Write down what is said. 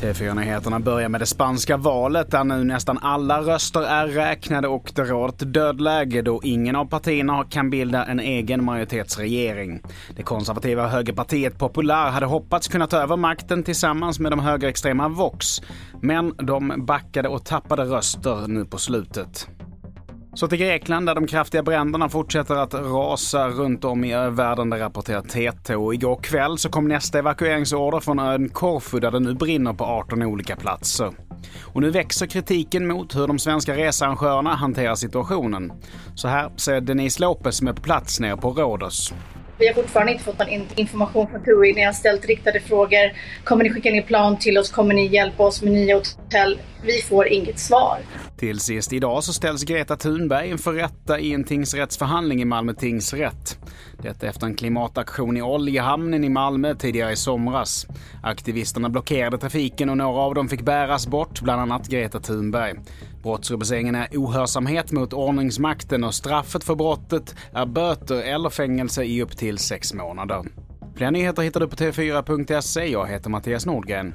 TV4-nyheterna börjar med det spanska valet där nu nästan alla röster är räknade och det råder ett dödläge då ingen av partierna kan bilda en egen majoritetsregering. Det konservativa högerpartiet Popular hade hoppats kunna ta över makten tillsammans med de högerextrema Vox, men de backade och tappade röster nu på slutet. Så till Grekland där de kraftiga bränderna fortsätter att rasa runt om i världen, det rapporterar TT. Och igår kväll så kom nästa evakueringsorder från ön Korfu där det nu brinner på 18 olika platser. Och nu växer kritiken mot hur de svenska researrangörerna hanterar situationen. Så här säger Denise Lopez som är på plats nere på Rhodos. Vi har fortfarande inte fått någon information från TUI. Ni har ställt riktade frågor. Kommer ni skicka ner plan till oss? Kommer ni hjälpa oss med nya hotell? Vi får inget svar. Till sist idag så ställs Greta Thunberg inför rätta i en tingsrättsförhandling i Malmö tingsrätt. Detta efter en klimataktion i oljehamnen i Malmö tidigare i somras. Aktivisterna blockerade trafiken och några av dem fick bäras bort, bland annat Greta Thunberg. Brottsrubriceringen är ohörsamhet mot ordningsmakten och straffet för brottet är böter eller fängelse i upp till sex månader. Fler nyheter hittar du på tv4.se. Jag heter Mattias Nordgren.